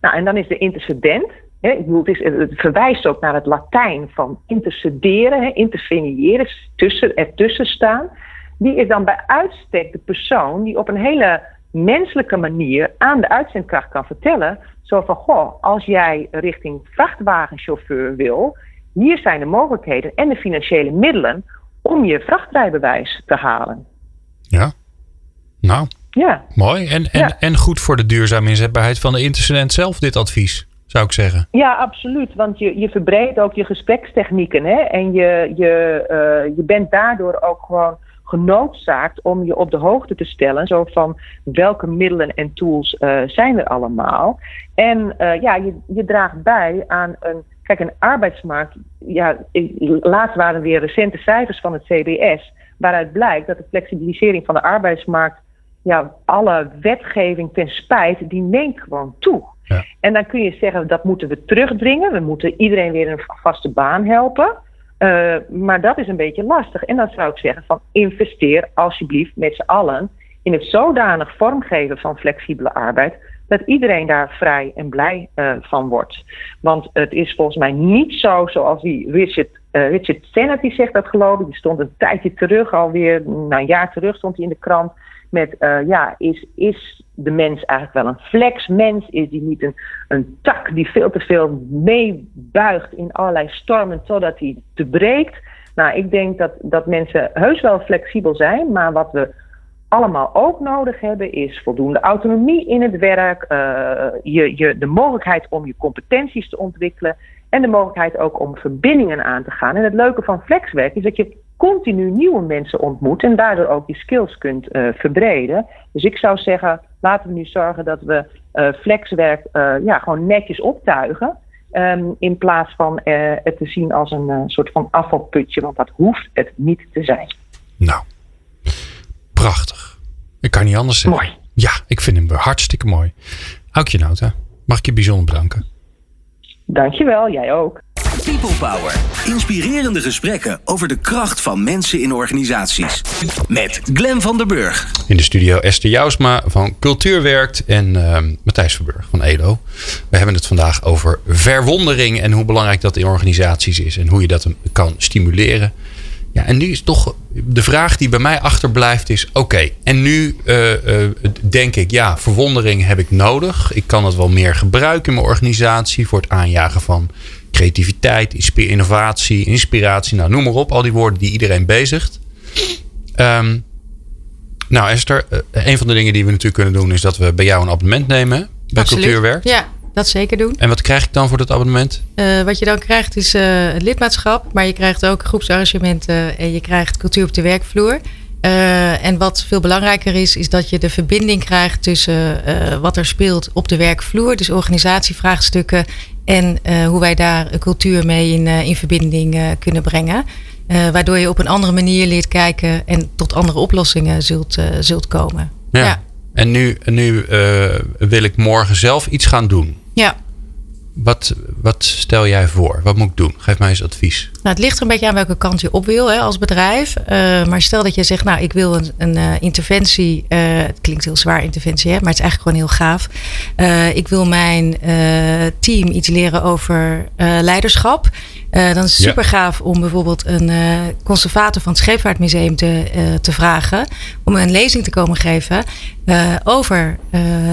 Nou, en dan is de intercedent, ik bedoel, het, is, het, verwijst ook naar het Latijn van intercederen, he, interveniëren, tussen, ertussen staan. Die is dan bij uitstek de persoon die op een hele menselijke manier aan de uitzendkracht kan vertellen. Zo van, goh, als jij richting vrachtwagenchauffeur wil, hier zijn de mogelijkheden en de financiële middelen om je vrachtrijbewijs te halen. Ja, nou, ja. mooi. En, en, en goed voor de duurzame inzetbaarheid van de intercedent zelf, dit advies zou ik zeggen. Ja, absoluut. Want je, je verbreedt ook je gesprekstechnieken. Hè? En je, je, uh, je bent daardoor ook gewoon genoodzaakt om je op de hoogte te stellen. Zo van welke middelen en tools uh, zijn er allemaal. En uh, ja, je, je draagt bij aan een. Kijk, een arbeidsmarkt. Ja, laatst waren weer recente cijfers van het CBS. Waaruit blijkt dat de flexibilisering van de arbeidsmarkt. Ja, alle wetgeving ten spijt, die neemt gewoon toe. En dan kun je zeggen, dat moeten we terugdringen. We moeten iedereen weer een vaste baan helpen. Uh, maar dat is een beetje lastig. En dan zou ik zeggen van investeer alsjeblieft met z'n allen in het zodanig vormgeven van flexibele arbeid dat iedereen daar vrij en blij uh, van wordt. Want het is volgens mij niet zo zoals die Richard Richard Sennett die zegt dat geloof ik. Die stond een tijdje terug, alweer nou, een jaar terug stond hij in de krant. Met ja, is, is de mens eigenlijk wel een flexmens? Is die niet een, een tak die veel te veel meebuigt in allerlei stormen totdat hij te breekt? Nou, ik denk dat, dat mensen heus wel flexibel zijn, maar wat we allemaal ook nodig hebben is voldoende autonomie in het werk, uh, je, je, de mogelijkheid om je competenties te ontwikkelen en de mogelijkheid ook om verbindingen aan te gaan. En het leuke van flexwerk is dat je continu nieuwe mensen ontmoet en daardoor ook je skills kunt uh, verbreden. Dus ik zou zeggen, laten we nu zorgen dat we uh, flexwerk ja, gewoon netjes optuigen. Um, in plaats van het te zien als een soort van afvalputje, want dat hoeft het niet te zijn. Nou, prachtig. Ik kan niet anders zeggen. Mooi. Ja, ik vind hem hartstikke mooi. Aukje Nota, mag ik je bijzonder bedanken? Dankjewel, jij ook. People Power. Inspirerende gesprekken over de kracht van mensen in organisaties. Met Glen van der Burg. In de studio Esther Jousma van Cultuurwerkt en uh, Matthijs Verburg van ELO. We hebben het vandaag over verwondering en hoe belangrijk dat in organisaties is. En hoe je dat kan stimuleren. Ja, en nu is toch de vraag die bij mij achterblijft is: oké, en nu uh, uh, denk ik, ja, verwondering heb ik nodig. Ik kan het wel meer gebruiken in mijn organisatie voor het aanjagen van creativiteit, innovatie, inspiratie, nou noem maar op, al die woorden die iedereen bezigt. Um, nou, Esther, een van de dingen die we natuurlijk kunnen doen is dat we bij jou een abonnement nemen bij Absoluut. Cultuurwerk. Ja, dat zeker doen. En wat krijg ik dan voor dat abonnement? Uh, wat je dan krijgt is uh, het lidmaatschap, maar je krijgt ook groepsarrangementen en je krijgt cultuur op de werkvloer. Uh, en wat veel belangrijker is, is dat je de verbinding krijgt tussen wat er speelt op de werkvloer, dus organisatievraagstukken, en hoe wij daar een cultuur mee in, in verbinding kunnen brengen. waardoor je op een andere manier leert kijken en tot andere oplossingen zult, zult komen. Ja. ja. En nu, nu wil ik morgen zelf iets gaan doen. Ja. Wat, wat stel jij voor? Wat moet ik doen? Geef mij eens advies. Nou, het ligt er een beetje aan welke kant je op wil hè, als bedrijf. Uh, maar stel dat je zegt, nou, ik wil een, een uh, interventie. Uh, het klinkt heel zwaar, interventie, hè, maar het is eigenlijk gewoon heel gaaf. ik wil mijn team iets leren over leiderschap. dan is het super gaaf om bijvoorbeeld een conservator van het Scheepvaartmuseum te, te vragen. Om een lezing te komen geven over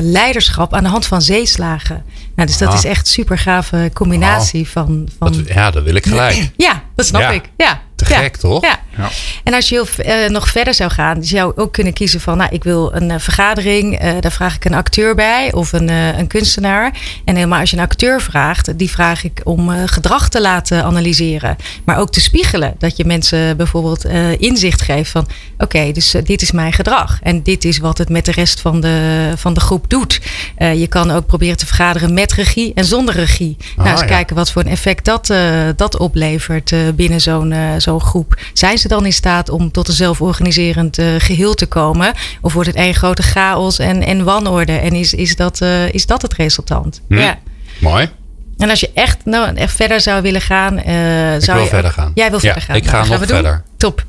leiderschap aan de hand van zeeslagen. Nou, dus dat Ah. is echt super gave combinatie van, van. Dat, ja, dat wil ik gelijk. Ja, dat snap Ja. ik. Ja. Te ja. gek, toch? Ja. Ja. En als je heel, eh, nog verder zou gaan, zou je ook kunnen kiezen van, nou, ik wil een eh, vergadering, eh, daar vraag ik een acteur bij of een, een kunstenaar. En helemaal als je een acteur vraagt, die vraag ik om gedrag te laten analyseren, maar ook te spiegelen. Dat je mensen bijvoorbeeld inzicht geeft van, oké, dus dit is mijn gedrag en dit is wat het met de rest van de, van de groep doet. Je kan ook proberen te vergaderen met regie en zonder regie. nou, eens ja. kijken wat voor een effect dat, dat oplevert binnen zo'n zo'n groep. Zijn ze dan in staat om tot een zelforganiserend eh, geheel te komen? Of wordt het één grote chaos en, en wanorde? En is, is, dat, eh, is dat het resultant? Hm. Ja. Mooi. En als je echt, nou, echt verder zou willen gaan. eh, zou wil je verder ook- gaan. Jij wil Ja, verder gaan. ik ga nog doen. verder. Top.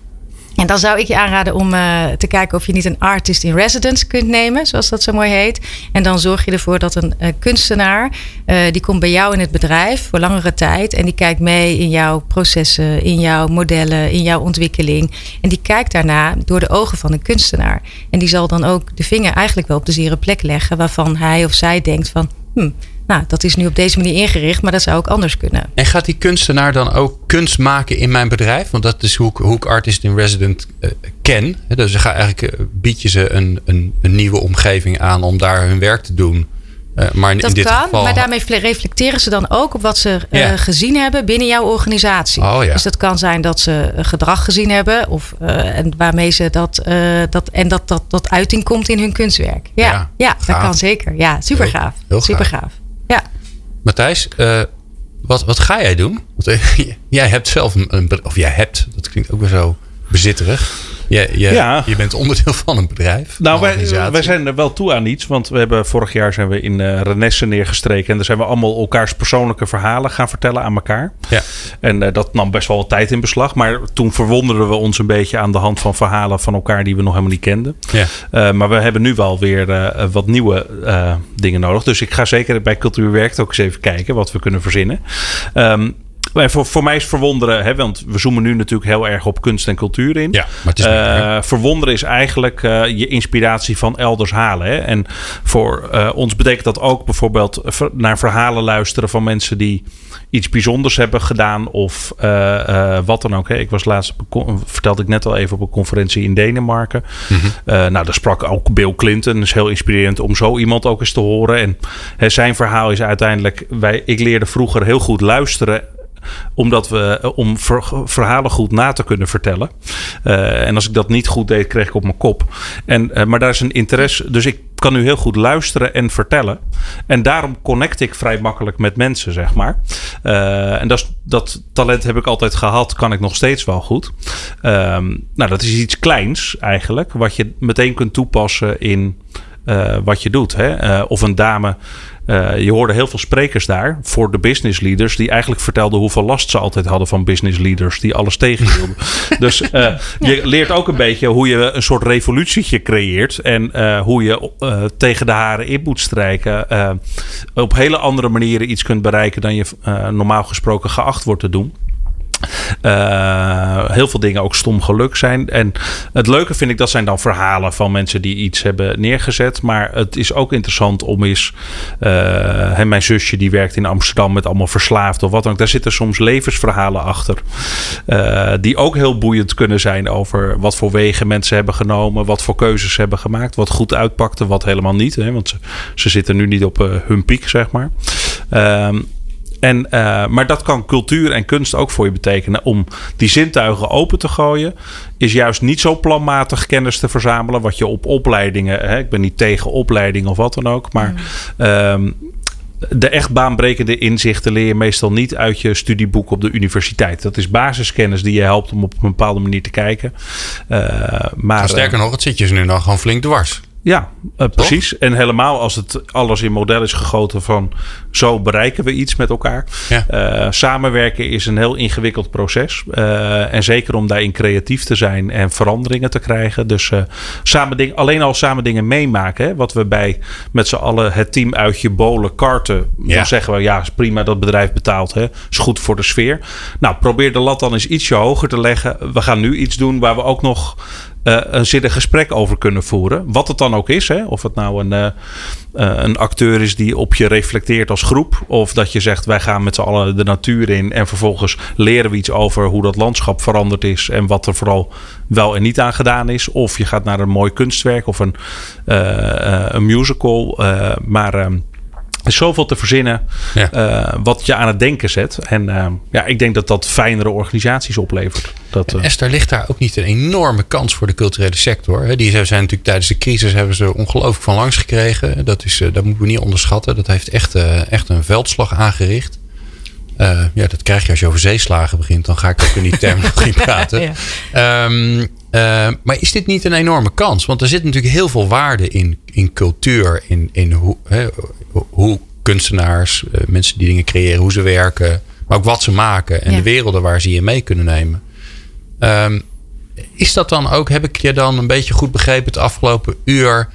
En dan zou ik je aanraden om eh, te kijken of je niet een artist in residence kunt nemen, zoals dat zo mooi heet. En dan zorg je ervoor dat een eh, kunstenaar, eh, die komt bij jou in het bedrijf voor langere tijd. En die kijkt mee in jouw processen, in jouw modellen, in jouw ontwikkeling. En die kijkt daarna door de ogen van een kunstenaar. En die zal dan ook de vinger eigenlijk wel op de zere plek leggen waarvan hij of zij denkt van, hm, nou, dat is nu op deze manier ingericht, maar dat zou ook anders kunnen. En gaat die kunstenaar dan ook kunst maken in mijn bedrijf? Want dat is hoe ik, hoe ik Artist in Resident eh, ken. Dus gaan eigenlijk, eh, bied je ze een, een, een nieuwe omgeving aan om daar hun werk te doen. Eh, maar in Dat dit kan, geval. maar daarmee fle- reflecteren ze dan ook op wat ze gezien hebben binnen jouw organisatie. Oh, ja. Dus dat kan zijn dat ze gedrag gezien hebben of en waarmee ze dat, dat en dat, dat dat uiting komt in hun kunstwerk. Ja, Ja, ja, dat kan zeker. Ja, super gaaf. heel super gaaf. Matthijs, eh, wat, wat ga jij doen? Eh, jij hebt zelf een, een of jij hebt, dat klinkt ook weer zo bezitterig. Je, je, Ja. je bent onderdeel van een bedrijf. Nou, een wij, wij zijn er wel toe aan iets. Want we hebben vorig jaar zijn we in eh Renesse neergestreken. En daar zijn we allemaal elkaars persoonlijke verhalen gaan vertellen aan elkaar. Ja. En eh, dat nam best wel wat tijd in beslag. Maar toen verwonderden we ons een beetje aan de hand van verhalen van elkaar die we nog helemaal niet kenden. Ja. Eh, maar we hebben nu wel weer wat nieuwe dingen nodig. Dus ik ga zeker bij Cultuur Werkt ook eens even kijken wat we kunnen verzinnen. Ehm, maar voor, voor mij is verwonderen, hè, want we zoomen nu natuurlijk heel erg op kunst en cultuur in. Ja, maar het is meer? Eh, verwonderen is eigenlijk eh, je inspiratie van elders halen. Hè? En voor eh, ons betekent dat ook bijvoorbeeld naar verhalen luisteren van mensen die iets bijzonders hebben gedaan of wat dan ook. Hè? Ik was laatst, vertelde ik net al even, op een conferentie in Denemarken. Eh, nou, daar sprak ook Bill Clinton. Dat is heel inspirerend om zo iemand ook eens te horen. En hè, zijn verhaal is uiteindelijk, wij, ik leerde vroeger heel goed luisteren omdat we eh, om ver- verhalen goed na te kunnen vertellen. Eh, en als ik dat niet goed deed, kreeg ik op mijn kop. En, eh, maar daar is een interesse. Dus ik kan nu heel goed luisteren en vertellen. En daarom connect ik vrij makkelijk met mensen, zeg maar. En dat, dat talent heb ik altijd gehad, kan ik nog steeds wel goed. Ehm, nou, dat is iets kleins eigenlijk, wat je meteen kunt toepassen in eh, wat je doet. Hè? Eh, of een dame. eh, je hoorde heel veel sprekers daar voor de business leaders. die eigenlijk vertelden hoeveel last ze altijd hadden van business leaders. die alles tegenhielden. dus je leert ook een beetje hoe je een soort revolutietje creëert. en hoe je tegen de haren in moet strijken. op hele andere manieren iets kunt bereiken dan je normaal gesproken geacht wordt te doen. Eh, heel veel dingen ook stom geluk zijn. En het leuke vind ik, dat zijn dan verhalen van mensen die iets hebben neergezet. Maar het is ook interessant om eens... eh, hè, mijn zusje die werkt in Amsterdam met allemaal verslaafd of wat dan ook. Daar zitten soms levensverhalen achter. eh, die ook heel boeiend kunnen zijn over wat voor wegen mensen hebben genomen. Wat voor keuzes ze hebben gemaakt. Wat goed uitpakte, wat helemaal niet. Hè, want ze, ze zitten nu niet op eh, hun piek, zeg maar. Ehm, en, eh, maar dat kan cultuur en kunst ook voor je betekenen. Om die zintuigen open te gooien, is juist niet zo planmatig kennis te verzamelen. Wat je op opleidingen, hè, ik ben niet tegen opleidingen of wat dan ook. Maar ehm, de echt baanbrekende inzichten leer je meestal niet uit je studieboek op de universiteit. Dat is basiskennis die je helpt om op een bepaalde manier te kijken. Eh, maar, Maar sterker nog, het zit je ze nu dan gewoon flink dwars. Ja, eh, precies. En helemaal als het alles in model is gegoten van zo bereiken we iets met elkaar. Ja. Eh, samenwerken is een heel ingewikkeld proces. Eh, en zeker om daarin creatief te zijn en veranderingen te krijgen. Dus samen ding, alleen al samen dingen meemaken. Hè, wat we bij met z'n allen het team uitje bolen karten. Ja. Dan zeggen we ja, is prima dat bedrijf betaalt. Hè, is goed voor de sfeer. Nou, probeer de lat dan eens ietsje hoger te leggen. We gaan nu iets doen waar we ook nog eh, een zinnig gesprek over kunnen voeren. Wat het dan ook is. Hè? Of het nou een, eh, eh, een acteur is die op je reflecteert als groep. Of dat je zegt wij gaan met z'n allen de natuur in. En vervolgens leren we iets over hoe dat landschap veranderd is. En wat er vooral wel en niet aan gedaan is. Of je gaat naar een mooi kunstwerk of een, een musical. maar ehm, is zoveel te verzinnen Ja. eh, wat je aan het denken zet. En ehm, ja, ik denk dat dat fijnere organisaties oplevert. Dat, eh, Esther, ligt daar ook niet een enorme kans voor de culturele sector? hè? Die zijn natuurlijk tijdens de crisis hebben ze ongelooflijk van langs gekregen. Dat, is, eh, dat moeten we niet onderschatten. Dat heeft echt, eh, echt een veldslag aangericht. Eh, ja, dat krijg je als je over zeeslagen begint. Dan ga ik ook in die terminologie praten. Ja. Ehm, eh, maar is dit niet een enorme kans? Want er zit natuurlijk heel veel waarde in, in cultuur. In, in hoe, hè, hoe kunstenaars, eh, mensen die dingen creëren, hoe ze werken. Maar ook wat ze maken en Ja. de werelden waar ze je mee kunnen nemen. Ehm, is dat dan ook, heb ik je dan een beetje goed begrepen het afgelopen uur,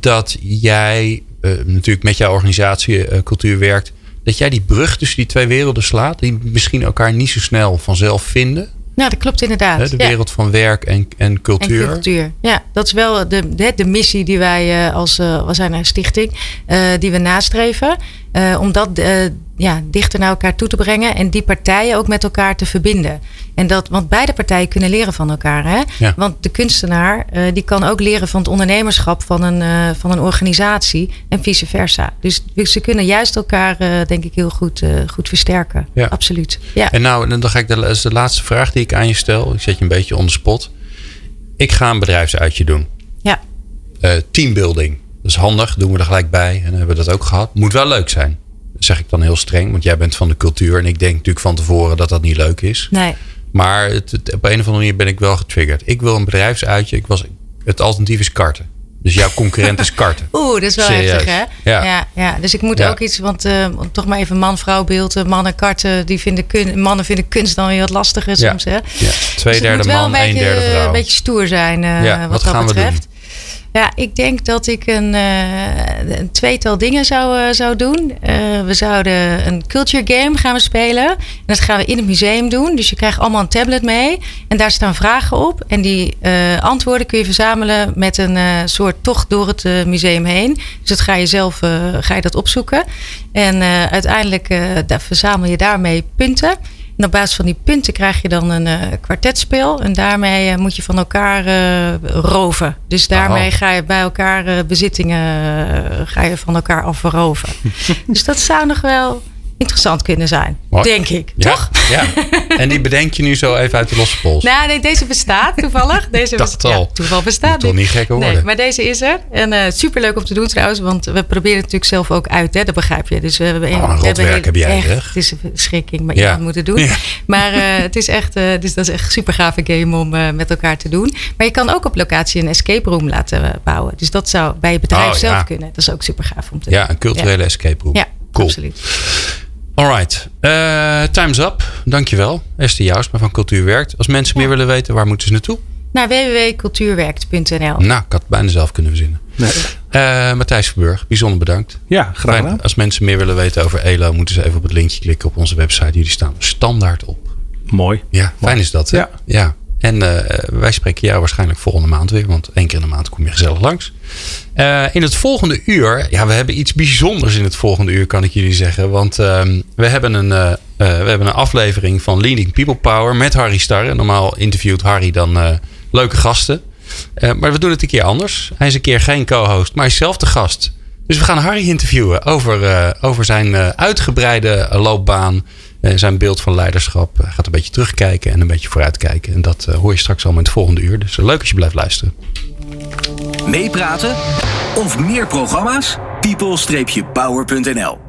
dat jij eh, natuurlijk met jouw organisatie cultuur werkt, dat jij die brug tussen die twee werelden slaat, die misschien elkaar niet zo snel vanzelf vinden? Nou, dat klopt inderdaad. De Ja. wereld van werk en, en cultuur. En cultuur. Ja, dat is wel de, de, de missie die wij eh, als eh, we zijn een stichting, eh, die we nastreven. Eh, om dat eh, ja, dichter naar elkaar toe te brengen en die partijen ook met elkaar te verbinden. En dat, want beide partijen kunnen leren van elkaar. Hè? Ja. Want de kunstenaar eh, die kan ook leren van het ondernemerschap van een, van een organisatie en vice versa. Dus ze kunnen juist elkaar, denk ik, heel goed, goed versterken. Ja. Absoluut. Ja. En nou, dan ga ik de, de laatste vraag die ik aan je stel. Ik zet je een beetje on the spot. Ik ga een bedrijfsuitje doen. ja. Teambuilding. Dat is handig, doen we er gelijk bij. En dan hebben we dat ook gehad. Moet wel leuk zijn. Dat zeg ik dan heel streng, want jij bent van de cultuur. En ik denk natuurlijk van tevoren dat dat niet leuk is. Nee. Maar het, het- op een of andere manier ben ik wel getriggerd. Ik wil een bedrijfsuitje. Ik was, het alternatief is karten. Dus jouw concurrent is karten. Oeh, dat is wel Serieus. heftig, hè? Ja. Ja, ja, dus ik moet Ja. ook iets, want eh, toch maar even man-vrouw beeld. eh, Mannen karten, die vinden kun, mannen vinden kunst dan weer wat lastiger soms, hè? Ja. Twee Dus derde man, een derde vrouw. Een beetje stoer zijn, eh, wat, wat dat betreft. Ja, ik denk dat ik een, een tweetal dingen zou, uh, zou doen. Uh, we zouden een culture game gaan we spelen. En dat gaan we in het museum doen. Dus je krijgt allemaal een tablet mee. En daar staan vragen op. En die antwoorden kun je verzamelen met een soort tocht door het museum heen. Dus dat ga je zelf ga je dat opzoeken. En uiteindelijk verzamel je daarmee punten. En op basis van die punten krijg je dan een uh, kwartetspel. En daarmee uh, moet je van elkaar uh, roven. Dus daarmee ga je bij elkaar bezittingen ga je van elkaar afroven. dus dat zou nog wel interessant kunnen zijn. Denk ik. Ja, toch? Ja. En die bedenk je nu zo even uit de losse pols. Nou, nee, deze bestaat toevallig. Deze Dacht al. Ja, toeval bestaat. Toch niet gekker worden. Nee, maar deze is er. En uh, superleuk om te doen trouwens. Want we proberen het natuurlijk zelf ook uit. Hè? Dat begrijp je. Dus we hebben, oh, een we hebben werk heb jij echt, Het is een verschrikking. Maar ja. iemand moet het doen. Ja. Maar uh, het is echt, uh, dus dat is echt een super gave game om met elkaar te doen. Maar je kan ook op locatie een escape room laten bouwen. Dus dat zou bij je bedrijf oh, zelf kunnen. Dat is ook super gaaf om te doen. Ja, een culturele escape room. Ja, cool. absoluut. Alright, uh, time's up. Dankjewel. Esther Jousma van Cultuur Werkt. Als mensen meer willen weten, waar moeten ze naartoe? Naar www.cultuurwerkt.nl Nou, ik had het bijna zelf kunnen verzinnen. Nee. Uh, Matthijs Verburg, bijzonder bedankt. Ja, graag gedaan. Als mensen meer willen weten over ELO, moeten ze even op het linkje klikken op onze website. Jullie staan standaard op. Mooi. Ja, fijn is dat. Hè? Ja. ja. En uh, wij spreken jou waarschijnlijk volgende maand weer, want één keer in de maand kom je gezellig langs. Uh, in het volgende uur, ja, we hebben iets bijzonders in het volgende uur, kan ik jullie zeggen. Want uh, we, hebben een, uh, we hebben een aflevering van Leading People Power met Harry Starre. Normaal interviewt Harry dan leuke gasten. maar we doen het een keer anders. Hij is een keer geen co-host, maar hij is zelf de gast. Dus we gaan Harry interviewen over, over zijn uitgebreide loopbaan zijn beeld van leiderschap. Hij gaat een beetje terugkijken en een beetje vooruitkijken. En dat uh, hoor je straks allemaal in het volgende uur. Dus leuk als je blijft luisteren. Meepraten of meer programma's? people-power.nl